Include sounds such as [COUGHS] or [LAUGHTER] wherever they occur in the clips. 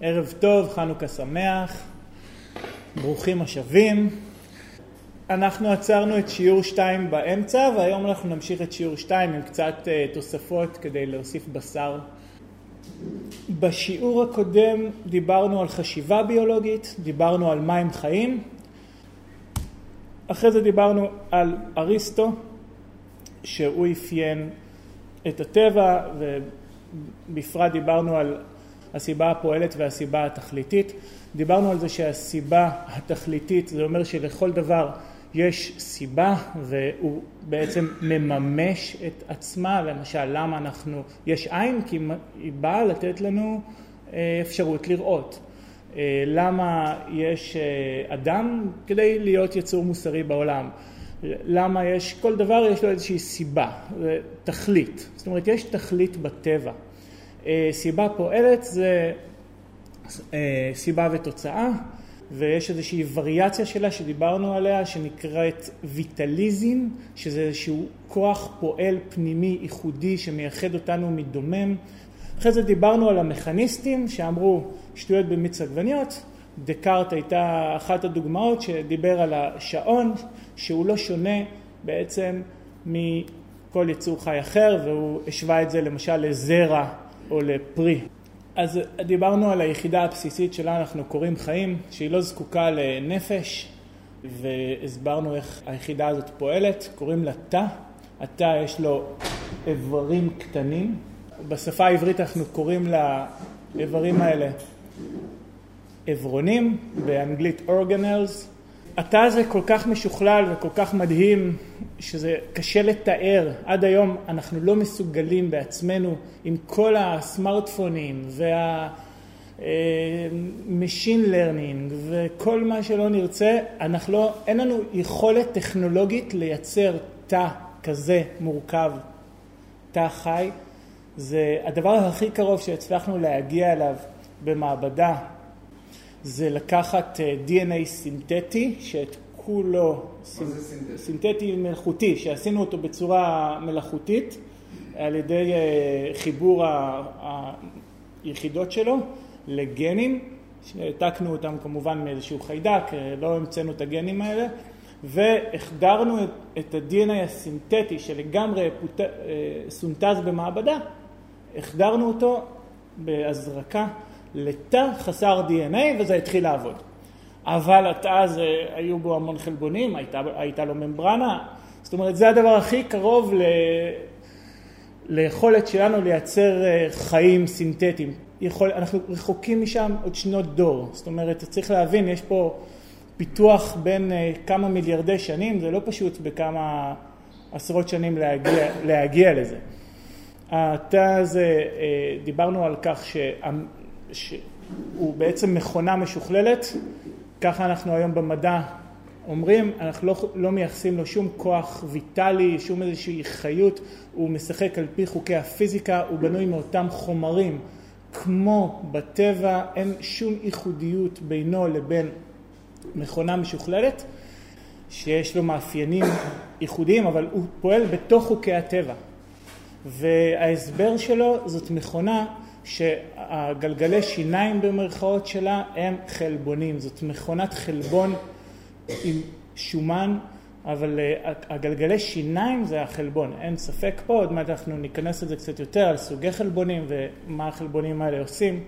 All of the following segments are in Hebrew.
ערב טוב, חנוכה שמח, ברוכים השבים. אנחנו עצרנו את שיעור 2 באמצע והיום אנחנו נמשיך את שיעור 2 עם קצת uh, תוספות כדי להוסיף בשר. בשיעור הקודם דיברנו על חשיבה ביולוגית, דיברנו על מים חיים, אחרי זה דיברנו על אריסטו, שהוא אפיין את הטבע ובפרט דיברנו על הסיבה הפועלת והסיבה התכליתית. דיברנו על זה שהסיבה התכליתית זה אומר שלכל דבר יש סיבה והוא בעצם מממש את עצמה, למשל למה אנחנו, יש עין כי היא באה לתת לנו אה, אפשרות לראות. אה, למה יש אה, אדם כדי להיות יצור מוסרי בעולם. למה יש, כל דבר יש לו איזושהי סיבה, תכלית. זאת אומרת, יש תכלית בטבע. אה, סיבה פועלת זה אה, סיבה ותוצאה, ויש איזושהי וריאציה שלה שדיברנו עליה שנקראת ויטליזם, שזה איזשהו כוח פועל פנימי ייחודי שמייחד אותנו מדומם. אחרי זה דיברנו על המכניסטים שאמרו שטויות במיץ עגבניות, דקארט הייתה אחת הדוגמאות שדיבר על השעון שהוא לא שונה בעצם מכל יצור חי אחר והוא השווה את זה למשל לזרע או לפרי. אז דיברנו על היחידה הבסיסית שלה אנחנו קוראים חיים שהיא לא זקוקה לנפש והסברנו איך היחידה הזאת פועלת, קוראים לה תא, התא יש לו איברים קטנים, בשפה העברית אנחנו קוראים לאיברים האלה אברונים, באנגלית organelles. התא הזה כל כך משוכלל וכל כך מדהים שזה קשה לתאר. עד היום אנחנו לא מסוגלים בעצמנו עם כל הסמארטפונים וה... machine learning וכל מה שלא נרצה, אנחנו לא, אין לנו יכולת טכנולוגית לייצר תא כזה מורכב, תא חי. זה הדבר הכי קרוב שהצלחנו להגיע אליו במעבדה זה לקחת אה, DNA סינתטי, שאת כולו, סינתטי? סינתטי מלאכותי, שעשינו אותו בצורה מלאכותית על ידי אה, חיבור היחידות שלו לגנים, שהעתקנו אותם כמובן מאיזשהו חיידק, אה, לא המצאנו את הגנים האלה, והחדרנו את ה-DNA הסינתטי שלגמרי סונטז במעבדה, החדרנו אותו בהזרקה לתא חסר DNA וזה התחיל לעבוד. אבל התא הזה היו בו המון חלבונים, הייתה, הייתה לו ממברנה, זאת אומרת זה הדבר הכי קרוב ל... ליכולת שלנו לייצר אה, חיים סינתטיים. יכול, אנחנו רחוקים משם עוד שנות דור, זאת אומרת צריך להבין יש פה פיתוח בין אה, כמה מיליארדי שנים, זה לא פשוט בכמה עשרות שנים להגיע, להגיע לזה. התא הזה, אה, דיברנו על כך שהוא בעצם מכונה משוכללת, ככה אנחנו היום במדע אומרים, אנחנו לא, לא מייחסים לו שום כוח ויטלי, שום איזושהי חיות, הוא משחק על פי חוקי הפיזיקה, הוא בנוי מאותם חומרים כמו בטבע, אין שום ייחודיות בינו לבין מכונה משוכללת, שיש לו מאפיינים ייחודיים, אבל הוא פועל בתוך חוקי הטבע. וההסבר שלו זאת מכונה שהגלגלי שיניים במרכאות שלה הם חלבונים, זאת מכונת חלבון עם שומן, אבל אה, הגלגלי שיניים זה החלבון, אין ספק פה, עוד מעט אנחנו ניכנס לזה קצת יותר על סוגי חלבונים ומה החלבונים האלה עושים,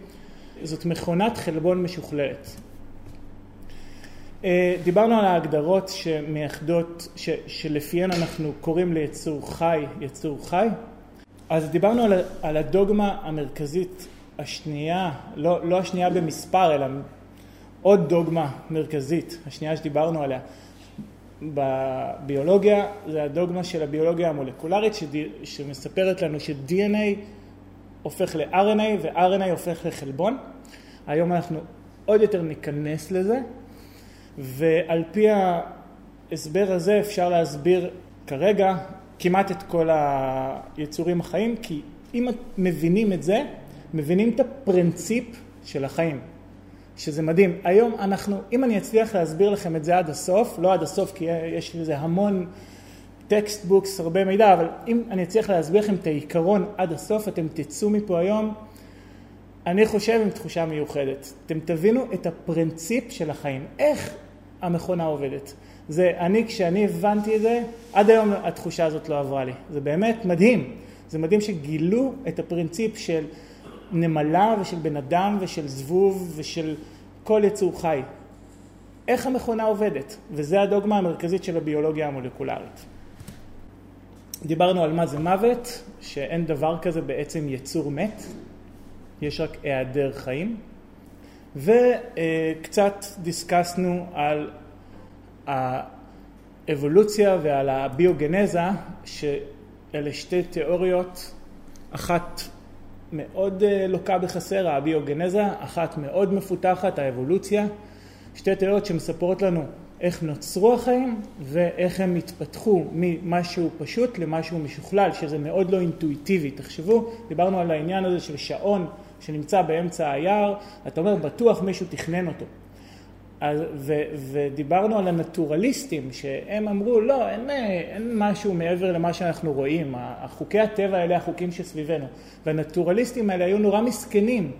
זאת מכונת חלבון משוכללת. אה, דיברנו על ההגדרות שמייחדות, שלפיהן אנחנו קוראים ליצור חי, יצור חי. אז דיברנו על, על הדוגמה המרכזית השנייה, לא, לא השנייה במספר, אלא עוד דוגמה מרכזית, השנייה שדיברנו עליה. בביולוגיה זה הדוגמה של הביולוגיה המולקולרית שדי, שמספרת לנו ש-DNA הופך ל-RNA ו-RNA הופך לחלבון. היום אנחנו עוד יותר ניכנס לזה, ועל פי ההסבר הזה אפשר להסביר כרגע כמעט את כל היצורים החיים, כי אם מבינים את זה, מבינים את הפרינציפ של החיים, שזה מדהים. היום אנחנו, אם אני אצליח להסביר לכם את זה עד הסוף, לא עד הסוף כי יש לזה המון textbooks, הרבה מידע, אבל אם אני אצליח להסביר לכם את העיקרון עד הסוף, אתם תצאו מפה היום, אני חושב עם תחושה מיוחדת. אתם תבינו את הפרינציפ של החיים, איך המכונה עובדת. זה, אני, כשאני הבנתי את זה, עד היום התחושה הזאת לא עברה לי. זה באמת מדהים. זה מדהים שגילו את הפרינציפ של נמלה ושל בן אדם ושל זבוב ושל כל יצור חי. איך המכונה עובדת, וזה הדוגמה המרכזית של הביולוגיה המולקולרית. דיברנו על מה זה מוות, שאין דבר כזה בעצם יצור מת, יש רק היעדר חיים, וקצת דיסקסנו על האבולוציה ועל הביוגנזה, שאלה שתי תיאוריות, אחת מאוד אה, לוקה בחסר, הביוגנזה, אחת מאוד מפותחת, האבולוציה, שתי תיאוריות שמספרות לנו איך נוצרו החיים ואיך הם התפתחו ממשהו פשוט למשהו משוכלל, שזה מאוד לא אינטואיטיבי. תחשבו, דיברנו על העניין הזה של שעון שנמצא באמצע היער, אתה אומר, בטוח מישהו תכנן אותו. אז, ו, ודיברנו על הנטורליסטים, שהם אמרו, לא, אין, אין משהו מעבר למה שאנחנו רואים, החוקי הטבע האלה החוקים שסביבנו. והנטורליסטים האלה היו נורא מסכנים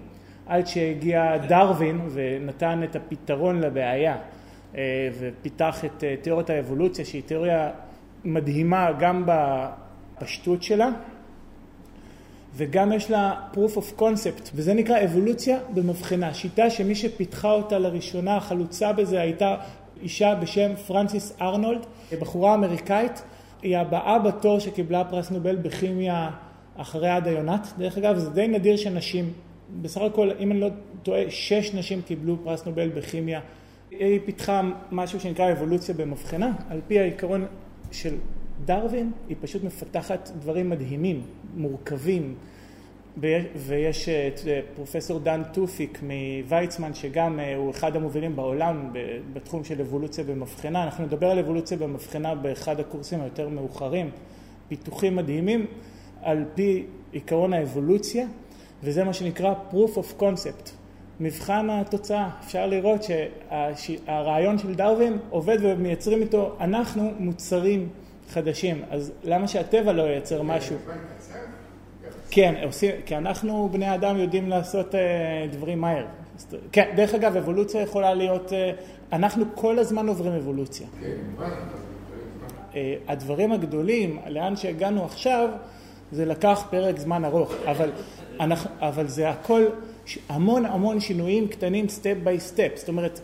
עד שהגיע דרווין ונתן את הפתרון לבעיה, אה, ופיתח את אה, תיאוריית האבולוציה, שהיא תיאוריה מדהימה גם בפשטות שלה, וגם יש לה proof of concept, וזה נקרא אבולוציה במבחנה, שיטה שמי שפיתחה אותה לראשונה, החלוצה בזה, הייתה אישה בשם פרנסיס ארנולד, בחורה אמריקאית, היא הבאה בתור שקיבלה פרס נובל בכימיה אחרי עדה יונת, דרך אגב זה די נדיר שנשים, בסך הכל אם אני לא טועה, שש נשים קיבלו פרס נובל בכימיה, היא פיתחה משהו שנקרא אבולוציה במבחנה, על פי העיקרון של דרווין היא פשוט מפתחת דברים מדהימים, מורכבים, ויש את פרופסור דן תופיק מוויצמן שגם אה, הוא אחד המובילים בעולם בתחום של אבולוציה במבחנה, אנחנו נדבר על אבולוציה במבחנה באחד הקורסים היותר מאוחרים, פיתוחים מדהימים על פי עיקרון האבולוציה וזה מה שנקרא proof of concept, מבחן התוצאה, אפשר לראות שהרעיון של דרווין עובד ומייצרים איתו אנחנו מוצרים חדשים, אז למה שהטבע לא ייצר משהו? כן, עושים, כי אנחנו בני אדם יודעים לעשות uh, דברים מהר. כן, דרך אגב, אבולוציה יכולה להיות, uh, אנחנו כל הזמן עוברים אבולוציה. Uh, הדברים הגדולים, לאן שהגענו עכשיו, זה לקח פרק זמן ארוך, אבל, אנחנו, אבל זה הכל, המון המון שינויים קטנים, step by step. זאת אומרת,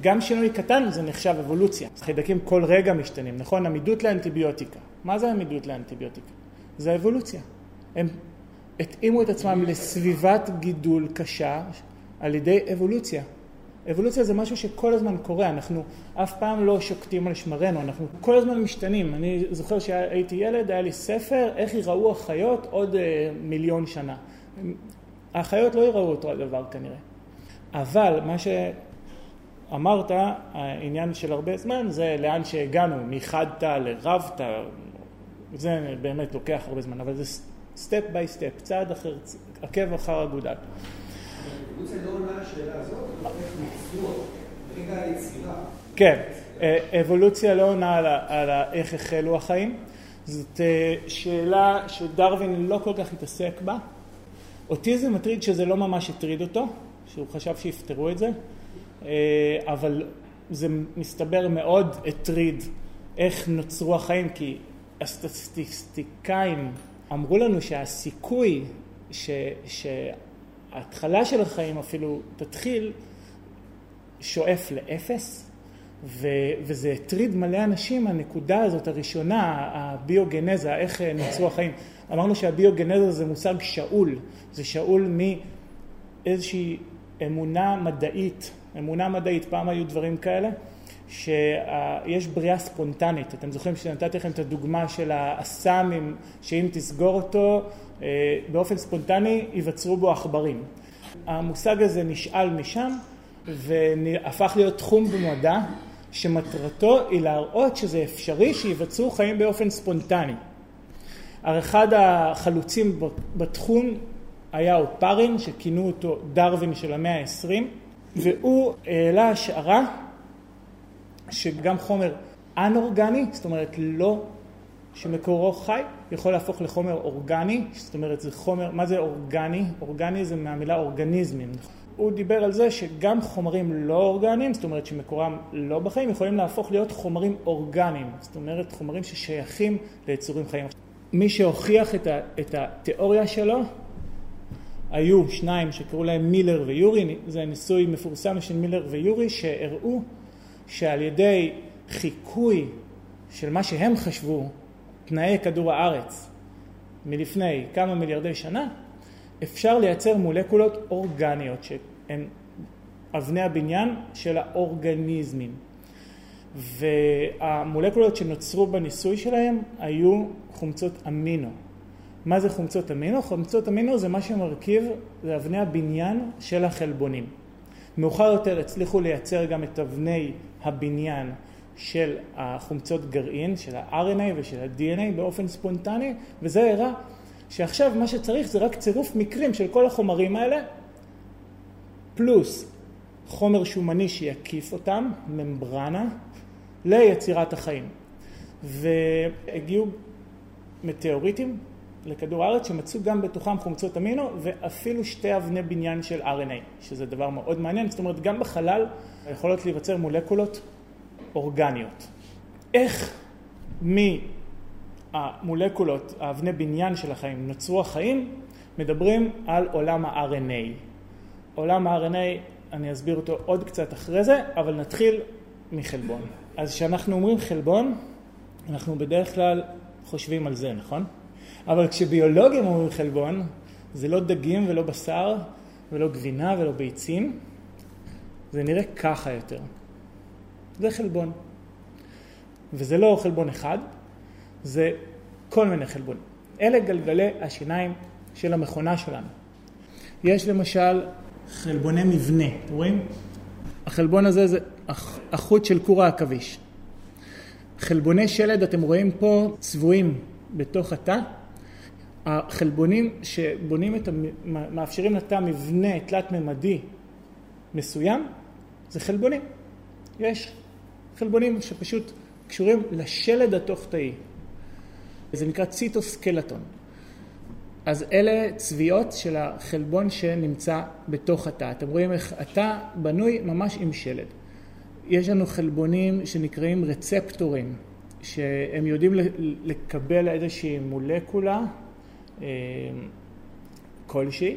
גם שינוי קטן זה נחשב אבולוציה. חיידקים כל רגע משתנים, נכון? עמידות לאנטיביוטיקה. מה זה עמידות לאנטיביוטיקה? זה אבולוציה. הם התאימו את עצמם לסביבת גידול קשה על ידי אבולוציה. אבולוציה זה משהו שכל הזמן קורה, אנחנו אף פעם לא שוקטים על שמרינו, אנחנו כל הזמן משתנים. אני זוכר שהייתי ילד, היה לי ספר, איך ייראו החיות עוד אה, מיליון שנה. החיות לא ייראו אותו הדבר כנראה. אבל מה ש... אמרת, העניין של הרבה זמן זה לאן שהגענו, מחד-תאי לרב-תאי, זה באמת לוקח הרבה זמן, אבל זה step by step, צעד אחר, עקב אחר אגודל. כן, אבולוציה לא עונה על איך החלו החיים. זאת אה, שאלה שדרווין לא כל כך התעסק בה. אותי זה מטריד שזה לא ממש הטריד אותו, שהוא חשב שיפתרו את זה. אה, אבל זה מסתבר מאוד הטריד איך נוצרו החיים, כי הסטטיסטיקאים אמרו לנו שהסיכוי ש, שההתחלה של החיים אפילו תתחיל שואף לאפס, ו, וזה הטריד מלא אנשים, הנקודה הזאת הראשונה, הביוגנזה, איך נוצרו החיים. אמרנו שהביוגנזה זה מושג שאול, זה שאול מאיזושהי אמונה מדעית אמונה מדעית, פעם היו דברים כאלה, שיש בריאה ספונטנית. אתם זוכרים שנתתי לכם את הדוגמה של האסם, שאם תסגור אותו אה, באופן ספונטני ייווצרו בו עכברים. המושג הזה נשאל משם והפך להיות תחום במדע שמטרתו היא להראות שזה אפשרי שייווצרו חיים באופן ספונטני. אחד החלוצים בתחום היה אופרין, שכינו אותו דרווין של המאה העשרים. והוא העלה השערה שגם חומר אנאורגני, זאת אומרת לא שמקורו חי, יכול להפוך לחומר אורגני, זאת אומרת זה חומר, מה זה אורגני? אורגני זה מהמילה אורגניזמים. הוא דיבר על זה שגם חומרים לא אורגניים, זאת אומרת שמקורם לא בחיים, יכולים להפוך להיות חומרים אורגניים, זאת אומרת חומרים ששייכים ליצורים חיים. מי שהוכיח את, ה, את התיאוריה שלו היו שניים שקראו להם מילר ויורי, זה ניסוי מפורסם של מילר ויורי שהראו שעל ידי חיקוי של מה שהם חשבו תנאי כדור הארץ מלפני כמה מיליארדי שנה, אפשר לייצר מולקולות אורגניות שהן אבני הבניין של האורגניזמים. והמולקולות שנוצרו בניסוי שלהם היו חומצות אמינו. מה זה חומצות אמינו? חומצות אמינו זה מה שמרכיב, זה אבני הבניין של החלבונים. מאוחר יותר הצליחו לייצר גם את אבני הבניין של החומצות גרעין, של ה-RNA ושל ה-DNA באופן ספונטני, וזה הראה שעכשיו מה שצריך זה רק צירוף מקרים של כל החומרים האלה, פלוס חומר שומני שיקיף אותם, ממברנה, ליצירת החיים. והגיעו מטאוריטים לכדור הארץ שמצאו גם בתוכם חומצות אמינו ואפילו שתי אבני בניין של RNA, שזה דבר מאוד מעניין, זאת אומרת גם בחלל יכולות להיווצר מולקולות אורגניות. איך מהמולקולות, האבני בניין של החיים, נוצרו החיים, מדברים על עולם ה-RNA. עולם ה-RNA, אני אסביר אותו עוד קצת אחרי זה, אבל נתחיל מחלבון. אז כשאנחנו אומרים חלבון, אנחנו בדרך כלל חושבים על זה, נכון? אבל כשביולוגים אומרים חלבון, זה לא דגים ולא בשר ולא גבינה ולא ביצים, זה נראה ככה יותר. זה חלבון. וזה לא חלבון אחד, זה כל מיני חלבונים. אלה גלגלי השיניים של המכונה שלנו. יש למשל חלבוני מבנה, אתם רואים? החלבון הזה זה החוט של כור העכביש. חלבוני שלד, אתם רואים פה, צבועים בתוך התא. החלבונים שבונים את, מאפשרים לתא מבנה תלת-ממדי מסוים, זה חלבונים. יש חלבונים שפשוט קשורים לשלד התוך-תאי. זה נקרא ציטוסקלטון. אז אלה צביעות של החלבון שנמצא בתוך התא. אתם רואים איך התא בנוי ממש עם שלד. יש לנו חלבונים שנקראים רצפטורים, שהם יודעים לקבל איזושהי מולקולה אה, כלשהי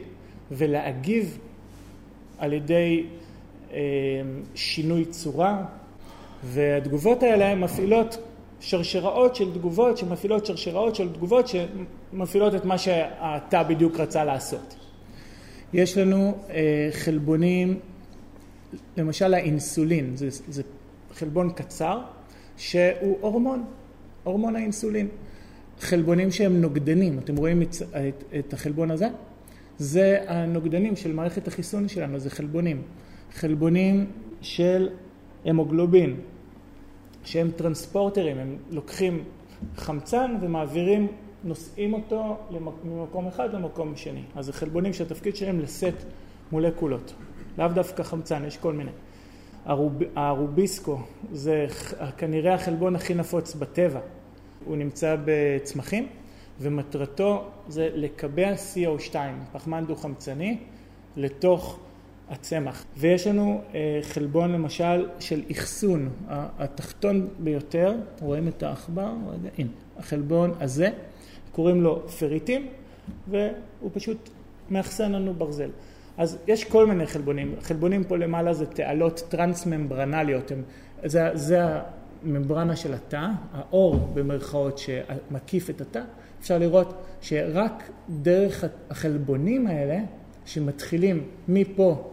ולהגיב על ידי אה, שינוי צורה, והתגובות האלה מפעילות שרשראות של תגובות שמפעילות שרשראות של תגובות שמפעילות את מה שהתא בדיוק רצה לעשות. יש לנו אה, חלבונים, למשל האינסולין, זה, זה חלבון קצר שהוא הורמון, הורמון האינסולין. חלבונים שהם נוגדנים, אתם רואים את, את, את החלבון הזה? זה הנוגדנים של מערכת החיסון שלנו, זה חלבונים. חלבונים של המוגלובין, שהם טרנספורטרים, הם לוקחים חמצן ומעבירים, נושאים אותו ממקום אחד למקום שני. אז זה חלבונים שהתפקיד שלהם לשאת מולקולות, לאו דווקא חמצן, יש כל מיני. הרוב, הרוביסקו זה כנראה החלבון הכי נפוץ בטבע, הוא נמצא בצמחים ומטרתו זה לקבע CO2, פחמן דו-חמצני, לתוך הצמח. ויש לנו אה, חלבון למשל של אחסון, התחתון ביותר, רואים את העכבר, רגע, הנה, החלבון הזה, קוראים לו פריטים, והוא פשוט מאחסן לנו ברזל. אז יש כל מיני חלבונים, חלבונים פה למעלה זה תעלות טרנס-ממברנליות, זה, זה הממברנה של התא, האור במרכאות שמקיף את התא, אפשר לראות שרק דרך החלבונים האלה שמתחילים מפה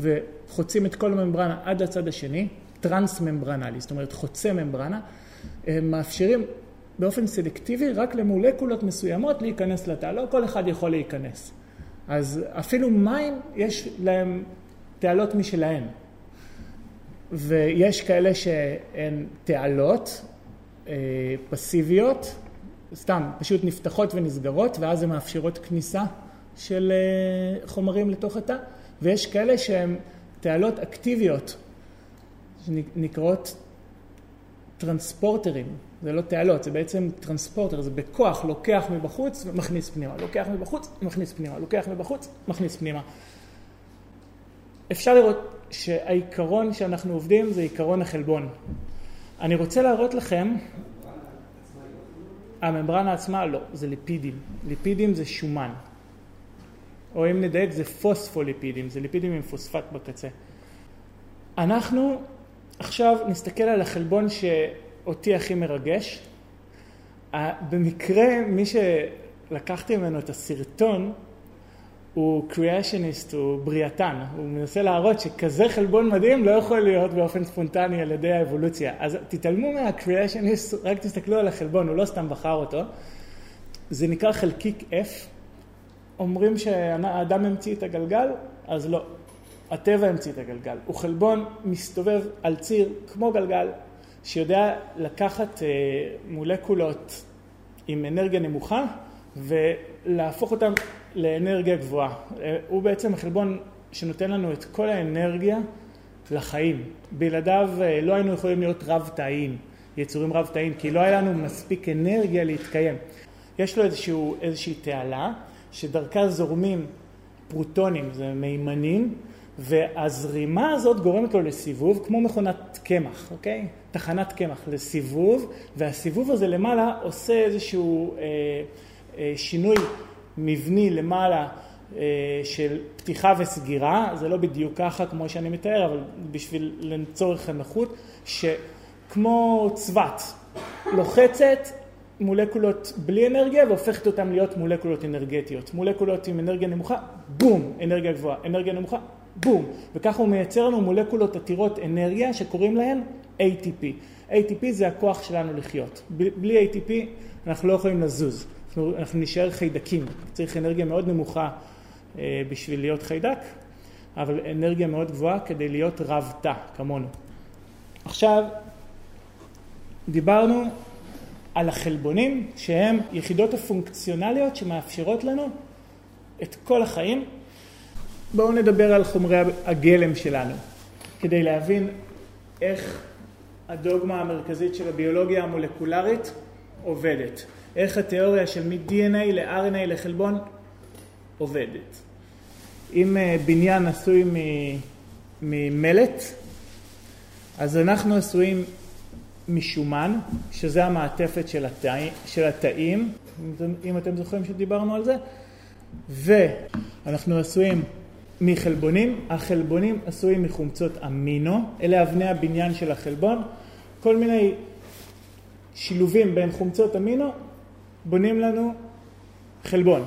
וחוצים את כל הממברנה עד לצד השני, טרנס-ממברנלי, זאת אומרת חוצה ממברנה, הם מאפשרים באופן סלקטיבי רק למולקולות מסוימות להיכנס לתא, לא כל אחד יכול להיכנס. אז אפילו מים יש להם תעלות משלהם. ויש כאלה שהן תעלות אה, פסיביות, סתם, פשוט נפתחות ונסגרות, ואז הן מאפשרות כניסה של אה, חומרים לתוך התא. ויש כאלה שהן תעלות אקטיביות, שנקראות טרנספורטרים, זה לא תעלות, זה בעצם טרנספורטר, זה בכוח לוקח מבחוץ ומכניס פנימה, לוקח מבחוץ, מכניס פנימה, לוקח מבחוץ, מכניס פנימה. אפשר לראות שהעיקרון שאנחנו עובדים זה עיקרון החלבון. אני רוצה להראות לכם, הממברנה עצמה לא, זה ליפידים. ליפידים זה שומן. או אם נדייק זה פוספוליפידים, זה ליפידים עם פוספט בקצה. אנחנו עכשיו נסתכל על החלבון שאותי הכי מרגש. במקרה מי שלקחתי ממנו את הסרטון הוא קריאשניסט, הוא בריאתן, הוא מנסה להראות שכזה חלבון מדהים לא יכול להיות באופן ספונטני על ידי האבולוציה. אז תתעלמו מהקריאשניסט, רק תסתכלו על החלבון, הוא לא סתם בחר אותו. זה נקרא חלקיק F. אומרים שהאדם המציא את הגלגל, אז לא. הטבע המציא את הגלגל. הוא חלבון מסתובב על ציר כמו גלגל, שיודע לקחת אה, מולקולות עם אנרגיה נמוכה ולהפוך אותן לאנרגיה גבוהה. אה, הוא בעצם החלבון שנותן לנו את כל האנרגיה לחיים. בלעדיו אה, לא היינו יכולים להיות רב-תאיים, יצורים רב-תאיים, כי לא היה לנו מספיק אנרגיה להתקיים. יש לו איזשהו, איזושהי תעלה שדרכה זורמים פרוטונים, זה מימנים, והזרימה הזאת גורמת לו לסיבוב כמו מכונת קמח, אוקיי? תחנת קמח לסיבוב, והסיבוב הזה למעלה עושה איזשהו אה, אה, שינוי מבני למעלה אה, של פתיחה וסגירה, זה לא בדיוק ככה כמו שאני מתאר, אבל בשביל לצורך הנוחות, שכמו צבת לוחצת מולקולות בלי אנרגיה והופכת אותן להיות מולקולות אנרגטיות. מולקולות עם אנרגיה נמוכה, בום, אנרגיה גבוהה, אנרגיה נמוכה, בום, וככה הוא מייצר לנו מולקולות עתירות אנרגיה שקוראים להן ATP. ATP זה הכוח שלנו לחיות. בלי ATP אנחנו לא יכולים לזוז. אנחנו, אנחנו נשאר חיידקים, צריך אנרגיה מאוד נמוכה אה, בשביל להיות חיידק, אבל אנרגיה מאוד גבוהה כדי להיות רב תא, כמונו. עכשיו, דיברנו על החלבונים, שהם יחידות הפונקציונליות שמאפשרות לנו את כל החיים. בואו נדבר על חומרי הגלם שלנו, כדי להבין איך הדוגמה המרכזית של הביולוגיה המולקולרית עובדת. איך התיאוריה של מ-DNA ל-RNA לחלבון עובדת. אם אה, בניין עשוי ממלט, אז אנחנו עשויים משומן, שזה המעטפת של, התאים, של התאים, אם אתם זוכרים שדיברנו על זה, ואנחנו עשויים מחלבונים, החלבונים עשויים מחומצות אמינו, אלה אבני הבניין של החלבון, כל מיני שילובים בין חומצות אמינו בונים לנו חלבון.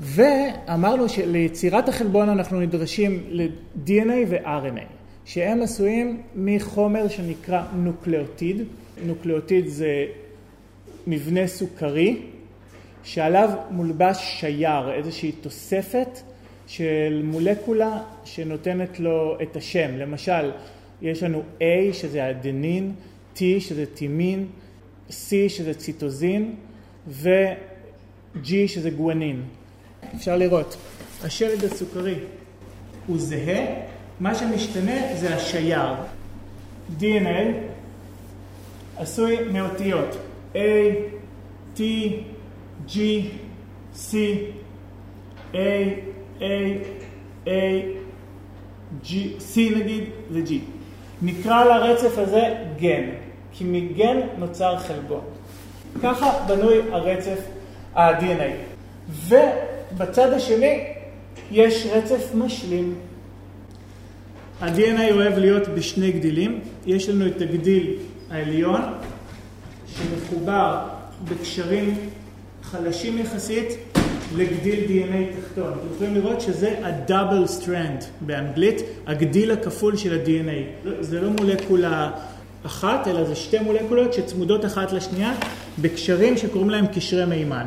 ואמרנו שליצירת החלבון אנחנו נדרשים ל-DNA ו-RNA, שהם עשויים מחומר שנקרא נוקלאוטיד. נוקלאוטיד זה מבנה סוכרי, שעליו מולבש שייר, איזושהי תוספת של מולקולה שנותנת לו את השם. למשל, יש לנו A שזה אדנין, T שזה טימין, C שזה ציטוזין ו-G שזה גואנין. אפשר לראות, השלד הסוכרי הוא זהה, מה שמשתנה זה השייר. DNA עשוי מאותיות A, T, G, C, A, A, A, G, C נגיד ו-G. נקרא לרצף הזה גן. כי מגן נוצר חלבון. ככה בנוי הרצף ה-DNA. ובצד השני יש רצף משלים. ה-DNA אוהב להיות בשני גדילים. יש לנו את הגדיל העליון, שמחובר בקשרים חלשים יחסית לגדיל DNA תחתון. אתם יכולים לראות שזה ה-double strand באנגלית, הגדיל הכפול של ה-DNA. זה לא מולקולה אחת, אלא זה שתי מולקולות שצמודות אחת לשנייה בקשרים שקוראים להם קשרי מימן.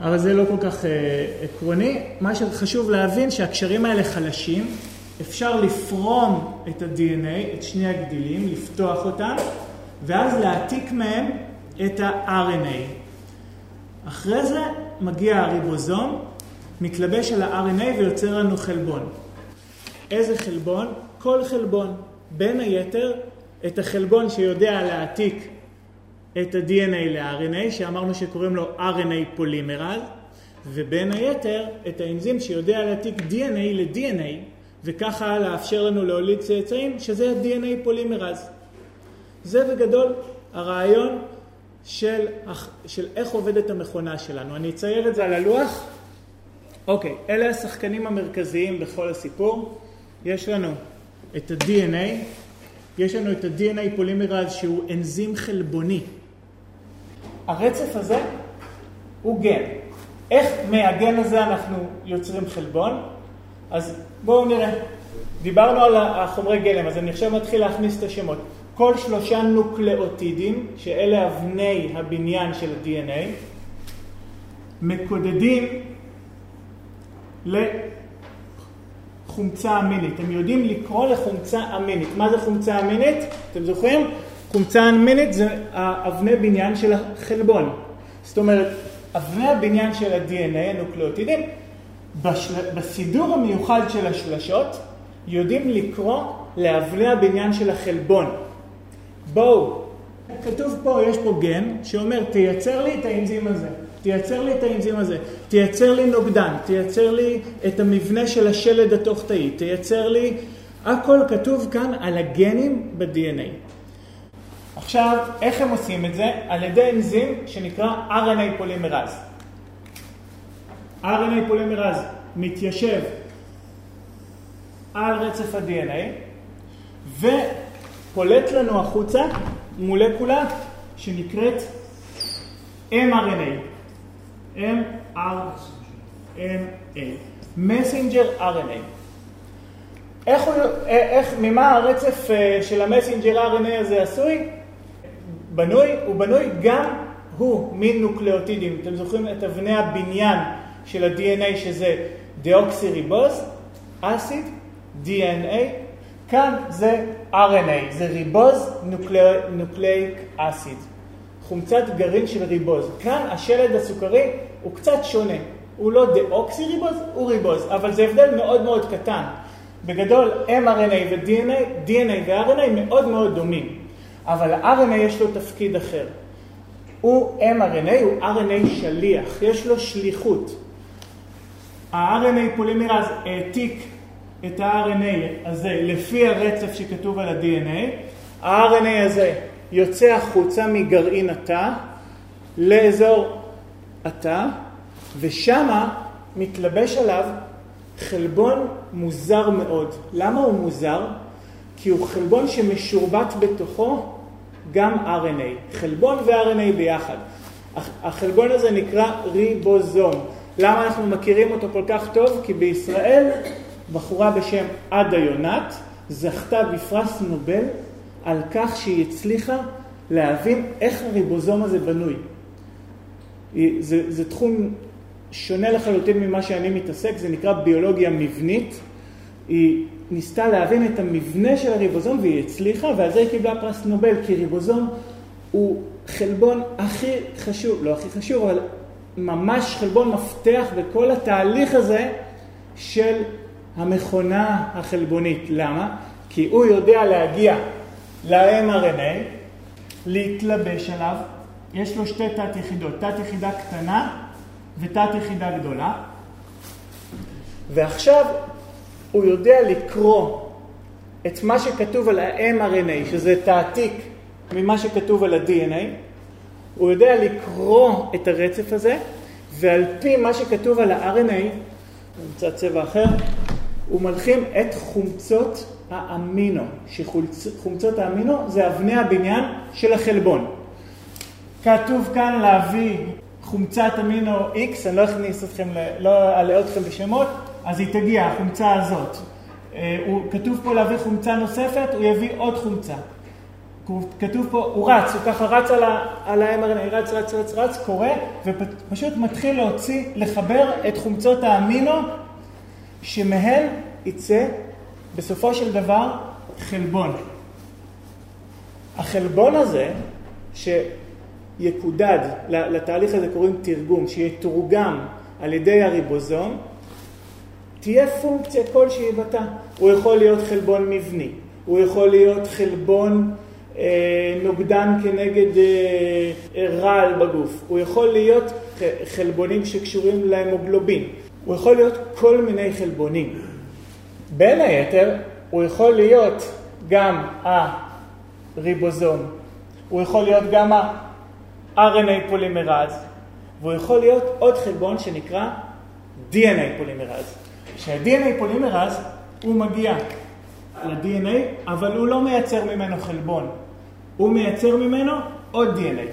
אבל זה לא כל כך אה, עקרוני. מה שחשוב להבין שהקשרים האלה חלשים, אפשר לפרום את ה-DNA, את שני הגדילים, לפתוח אותם, ואז להעתיק מהם את ה-RNA. אחרי זה מגיע הריבוזום, מתלבש על ה-RNA ויוצר לנו חלבון. איזה חלבון? כל חלבון. בין היתר את החלבון שיודע להעתיק את ה-DNA ל-RNA, שאמרנו שקוראים לו RNA פולימרז, ובין היתר את האנזים שיודע להעתיק DNA ל-DNA, וככה לאפשר לנו להוליד צאצאים, שזה ה-DNA פולימרז. זה בגדול הרעיון של, של איך עובדת המכונה שלנו. אני אצייר את זה על הלוח. אוקיי, אלה השחקנים המרכזיים בכל הסיפור. יש לנו את ה-DNA, יש לנו את ה-DNA פולימרז שהוא אנזים חלבוני. הרצף הזה הוא גן. איך מהגן הזה אנחנו יוצרים חלבון? אז בואו נראה. דיברנו על החומרי גלם, אז אני עכשיו מתחיל להכניס את השמות. כל שלושה נוקלאוטידים, שאלה אבני הבניין של ה-DNA, מקודדים לחומצה אמינית. הם יודעים לקרוא לחומצה אמינית. מה זה חומצה אמינית? אתם זוכרים? חומצה אמינית זה אבני בניין של החלבון. זאת אומרת, אבני הבניין של ה-DNA, הנוקלאוטידים, בשל... בסידור המיוחד של השלשות, יודעים לקרוא לאבני הבניין של החלבון. בואו, כתוב פה, יש פה גן שאומר, תייצר לי את האנזים הזה, תייצר לי את האנזים הזה, תייצר לי נוגדן, תייצר לי את המבנה של השלד התוך-תאי, תייצר לי, הכל כתוב כאן על הגנים ב-DNA. עכשיו, איך הם עושים את זה? על ידי אנזים שנקרא RNA פולימרז. RNA פולימרז מתיישב על רצף ה-DNA ופולט לנו החוצה מולקולה שנקראת mRNA. mRNA. messenger RNA. איך, הוא, איך, ממה הרצף אה, של ה messenger RNA הזה עשוי? בנוי, הוא בנוי גם הוא מנוקלאוטידים. אתם זוכרים את אבני הבניין של ה-DNA שזה דיאוקסיריבוז, אסיד, DNA, כאן זה RNA, זה ריבוז נוקלאיק אסיד, חומצת גרעין של ריבוז. כאן השלד הסוכרי הוא קצת שונה, הוא לא דיאוקסיריבוז, הוא ריבוז, אבל זה הבדל מאוד מאוד קטן. בגדול mRNA ו-DNA, DNA ו-RNA מאוד מאוד דומים, אבל ה-RNA יש לו תפקיד אחר. הוא mRNA, הוא RNA שליח, יש לו שליחות. ה-RNA פולימרז העתיק את ה-RNA הזה לפי הרצף שכתוב על ה-DNA, ה-RNA הזה יוצא החוצה מגרעין התא לאזור התא, ושמה מתלבש עליו חלבון מוזר מאוד. למה הוא מוזר? כי הוא חלבון שמשורבט בתוכו גם RNA. חלבון ו-RNA ביחד. החלבון הזה נקרא ריבוזום. למה אנחנו מכירים אותו כל כך טוב? כי בישראל בחורה בשם עדה יונת זכתה בפרס נובל על כך שהיא הצליחה להבין איך הריבוזום הזה בנוי. זה, זה תחום שונה לחלוטין ממה שאני מתעסק, זה נקרא ביולוגיה מבנית. היא ניסתה להבין את המבנה של הריבוזום והיא הצליחה, ועל זה היא קיבלה פרס נובל, כי ריבוזום הוא חלבון הכי חשוב, לא הכי חשוב, אבל ממש חלבון מפתח בכל התהליך הזה של המכונה החלבונית. למה? כי הוא יודע להגיע ל-mRNA, להתלבש עליו, יש לו שתי תת יחידות, תת יחידה קטנה ותת יחידה גדולה, ועכשיו הוא יודע לקרוא את מה שכתוב על ה-mRNA, שזה תעתיק ממה שכתוב על ה-DNA, הוא יודע לקרוא את הרצף הזה, ועל פי מה שכתוב על ה-RNA, נמצא צבע אחר, הוא מלחים את חומצות האמינו, שחומצות האמינו זה אבני הבניין של החלבון. כתוב כאן להביא חומצת אמינו X, אני לא אכניס אתכם, לא אעלה אתכם בשמות, אז היא תגיע, החומצה הזאת. אה, הוא, כתוב פה להביא חומצה נוספת, הוא יביא עוד חומצה. כתוב פה, הוא רץ, הוא ככה רץ על ה-mRNA, רץ, רץ, רץ, רץ, קורא, ופשוט מתחיל להוציא, לחבר את חומצות האמינו, שמהן יצא בסופו של דבר חלבון. החלבון הזה, שיקודד, לתהליך הזה קוראים תרגום, שיתורגם על ידי הריבוזום, תהיה פונקציה כלשהי בתא. הוא יכול להיות חלבון מבני, הוא יכול להיות חלבון אה, נוגדן כנגד אה, רעל בגוף, הוא יכול להיות חלבונים שקשורים להמוגלובין, הוא יכול להיות כל מיני חלבונים. בין היתר, הוא יכול להיות גם הריבוזום, הוא יכול להיות גם ה-RNA פולימרז, והוא יכול להיות עוד חלבון שנקרא DNA פולימרז. שה-DNA פולימרז הוא מגיע ל-DNA, אבל הוא לא מייצר ממנו חלבון, הוא מייצר ממנו עוד DNA.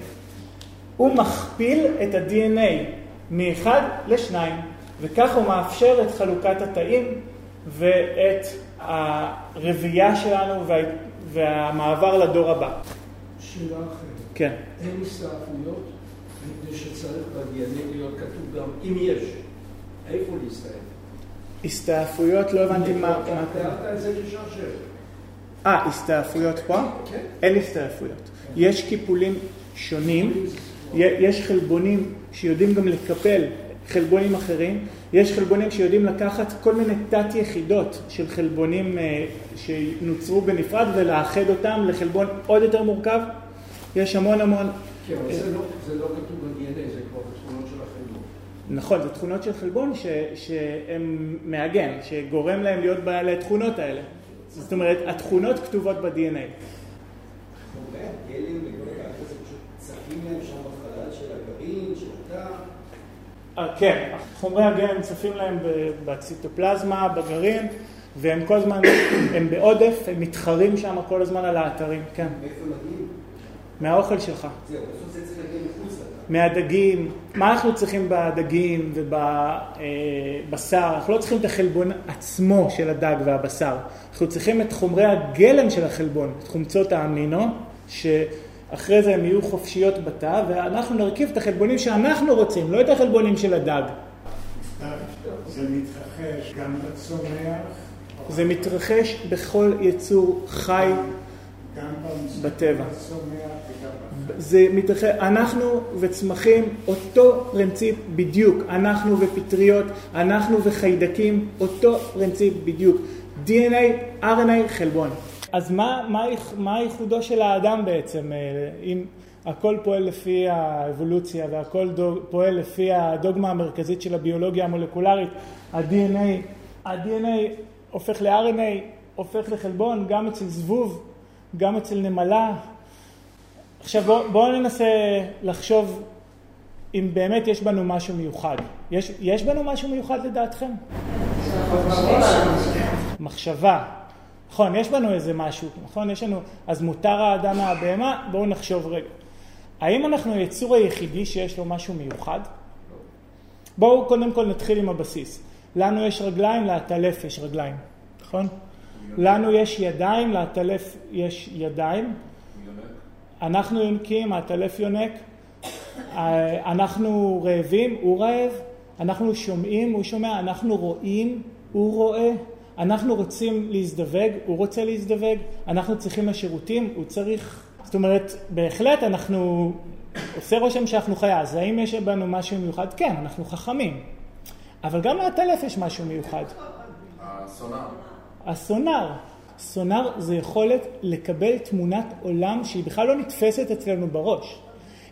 הוא מכפיל את ה-DNA מאחד לשניים, וכך הוא מאפשר את חלוקת התאים ואת הרבייה שלנו וה... והמעבר לדור הבא. שאלה אחרת. כן. אין הסתעפויות, מפני שצריך ב-DNA להיות כתוב גם, אם יש, איפה להסתעף? הסתעפויות, לא הבנתי מה... תיארת את זה כשרשרת. אה, הסתעפויות פה? כן. אין הסתעפויות. יש קיפולים שונים, יש חלבונים שיודעים גם לקפל חלבונים אחרים, יש חלבונים שיודעים לקחת כל מיני תת יחידות של חלבונים אה, שנוצרו בנפרד ולאחד אותם לחלבון עוד יותר מורכב. יש המון המון... כן, אבל זה לא, לא כתוב ב-DNA, זה כבר בתכונות של החלבון. נכון, זה תכונות של חלבון שהם מעגן, שגורם להם להיות בעלי התכונות האלה. זאת אומרת, התכונות כתובות ב-DNA. חומרי הגלם וכל הכאלה זה פשוט צפים להם שם בחלל של הגרעין, של התא. אה, כן, חומרי הגלם צפים להם בציטופלזמה, בגרעין, והם כל הזמן, [COUGHS] הם בעודף, הם מתחרים שם כל הזמן על האתרים, כן. מאיפה מגיעים? מהאוכל שלך. זהו, בסוף זה צריך להגיע מחוץ לתא. מהדגים, מה אנחנו צריכים בדגים ובבשר? אנחנו לא צריכים את החלבון עצמו של הדג והבשר, אנחנו צריכים את חומרי הגלם של החלבון, את חומצות האמינו, שאחרי זה הן יהיו חופשיות בתא, ואנחנו נרכיב את החלבונים שאנחנו רוצים, לא את החלבונים של הדג. זה מתרחש גם בצומח, זה מתרחש בכל יצור חי גם בטבע. זה מתרחש, אנחנו וצמחים אותו פרינציפ בדיוק, אנחנו ופטריות, אנחנו וחיידקים, אותו פרינציפ בדיוק. DNA, RNA, חלבון. אז מה, מה, מה ייחודו של האדם בעצם, אה, אם הכל פועל לפי האבולוציה והכל דוג, פועל לפי הדוגמה המרכזית של הביולוגיה המולקולרית, ה-DNA, ה-DNA הופך ל-RNA, הופך לחלבון, גם אצל זבוב, גם אצל נמלה. עכשיו בואו בוא ננסה לחשוב אם באמת יש בנו משהו מיוחד. יש, יש בנו משהו מיוחד לדעתכם? מחשבה. נכון, יש בנו איזה משהו, נכון? יש לנו, אז מותר האדם מהבהמה? בואו נחשוב רגע. האם אנחנו היצור היחידי שיש לו משהו מיוחד? בואו קודם כל נתחיל עם הבסיס. לנו יש רגליים, לעטלף יש רגליים, נכון? לנו יש ידיים, לעטלף יש ידיים. אנחנו יונקים, העטלף יונק. אנחנו רעבים, הוא רעב. אנחנו שומעים, הוא שומע. אנחנו רואים, הוא רואה. אנחנו רוצים להזדווג, הוא רוצה להזדווג. אנחנו צריכים לשירותים, הוא צריך... זאת אומרת, בהחלט אנחנו... עושה רושם שאנחנו חיה. אז האם יש בנו משהו מיוחד? כן, אנחנו חכמים. אבל גם לעטלף יש משהו מיוחד. הסונאר. הסונאר. סונאר זה יכולת לקבל תמונת עולם שהיא בכלל לא נתפסת אצלנו בראש.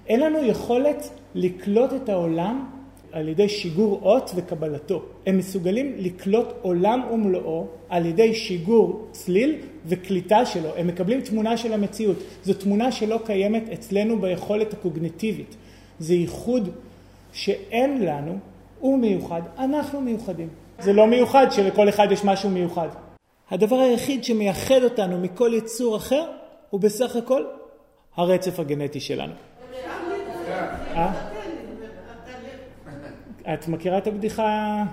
אין לנו יכולת לקלוט את העולם על ידי שיגור אות וקבלתו. הם מסוגלים לקלוט עולם ומלואו על ידי שיגור צליל וקליטה שלו. הם מקבלים תמונה של המציאות. זו תמונה שלא קיימת אצלנו ביכולת הקוגניטיבית. זה ייחוד שאין לנו, הוא מיוחד, אנחנו מיוחדים. זה לא מיוחד שלכל אחד יש משהו מיוחד. הדבר היחיד שמייחד אותנו מכל יצור אחר הוא בסך הכל הרצף הגנטי שלנו. אה? את מכירה את הבדיחה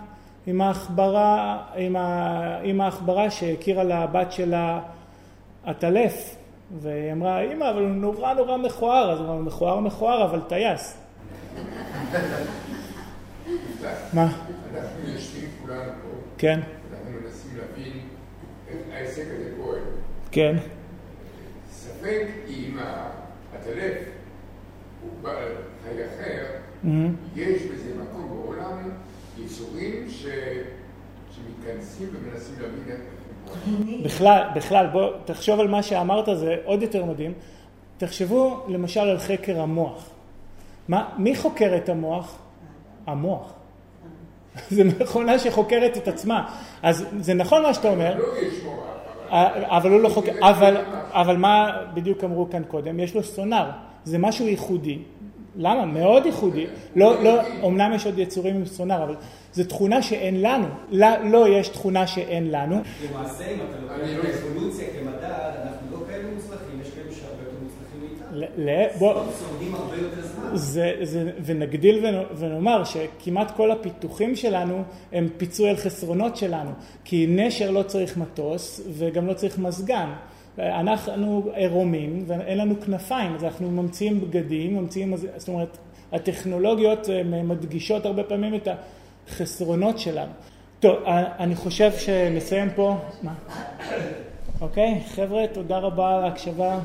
עם העכברה, עם, ה... עם העכברה שהכירה לבת שלה עטלף והיא אמרה, אמא, אבל הוא נורא נורא מכוער, אז הוא אמר, מכוער מכוער, אבל טייס. מה? אנחנו יושבים כולנו פה, כן, אנחנו מנסים להבין איך העסק הזה פועל. כן. ספק אם העטלף הוא בעל חי אחר. יש בזה מקום בעולם יצורים ש... שמתכנסים ומנסים להבין בכלל, בכלל, בוא, תחשוב על מה שאמרת, זה עוד יותר מדהים. תחשבו למשל על חקר המוח. מה, מי חוקר את המוח? המוח. [LAUGHS] זו מכונה שחוקרת את עצמה. אז זה נכון מה שאתה אומר, לא יש מורה, אבל הוא לא חוקר, אבל, אבל מה בדיוק אמרו כאן קודם? יש לו סונאר, זה משהו ייחודי. למה? מאוד ייחודי. לא, לא, אומנם יש עוד יצורים עם סונאר, אבל זו תכונה שאין לנו. לא, לא יש תכונה שאין לנו. למעשה, אם אתה לוקח לא- האבולוציה כמדד, אנחנו לא כאלה מוצלחים, יש כאלה שהרבה יותר מוצלחים מאיתנו. ונגדיל ונ- ונאמר שכמעט כל הפיתוחים שלנו הם פיצוי על חסרונות שלנו, כי נשר לא צריך מטוס וגם לא צריך מזגן. אנחנו עירומים ואין לנו כנפיים, אז אנחנו ממציאים בגדים, ממציאים, זאת אומרת, הטכנולוגיות אה, מדגישות הרבה פעמים את החסרונות שלנו. טוב, אה, אני חושב שנסיים פה. מה? אוקיי, חבר'ה, תודה רבה על ההקשבה.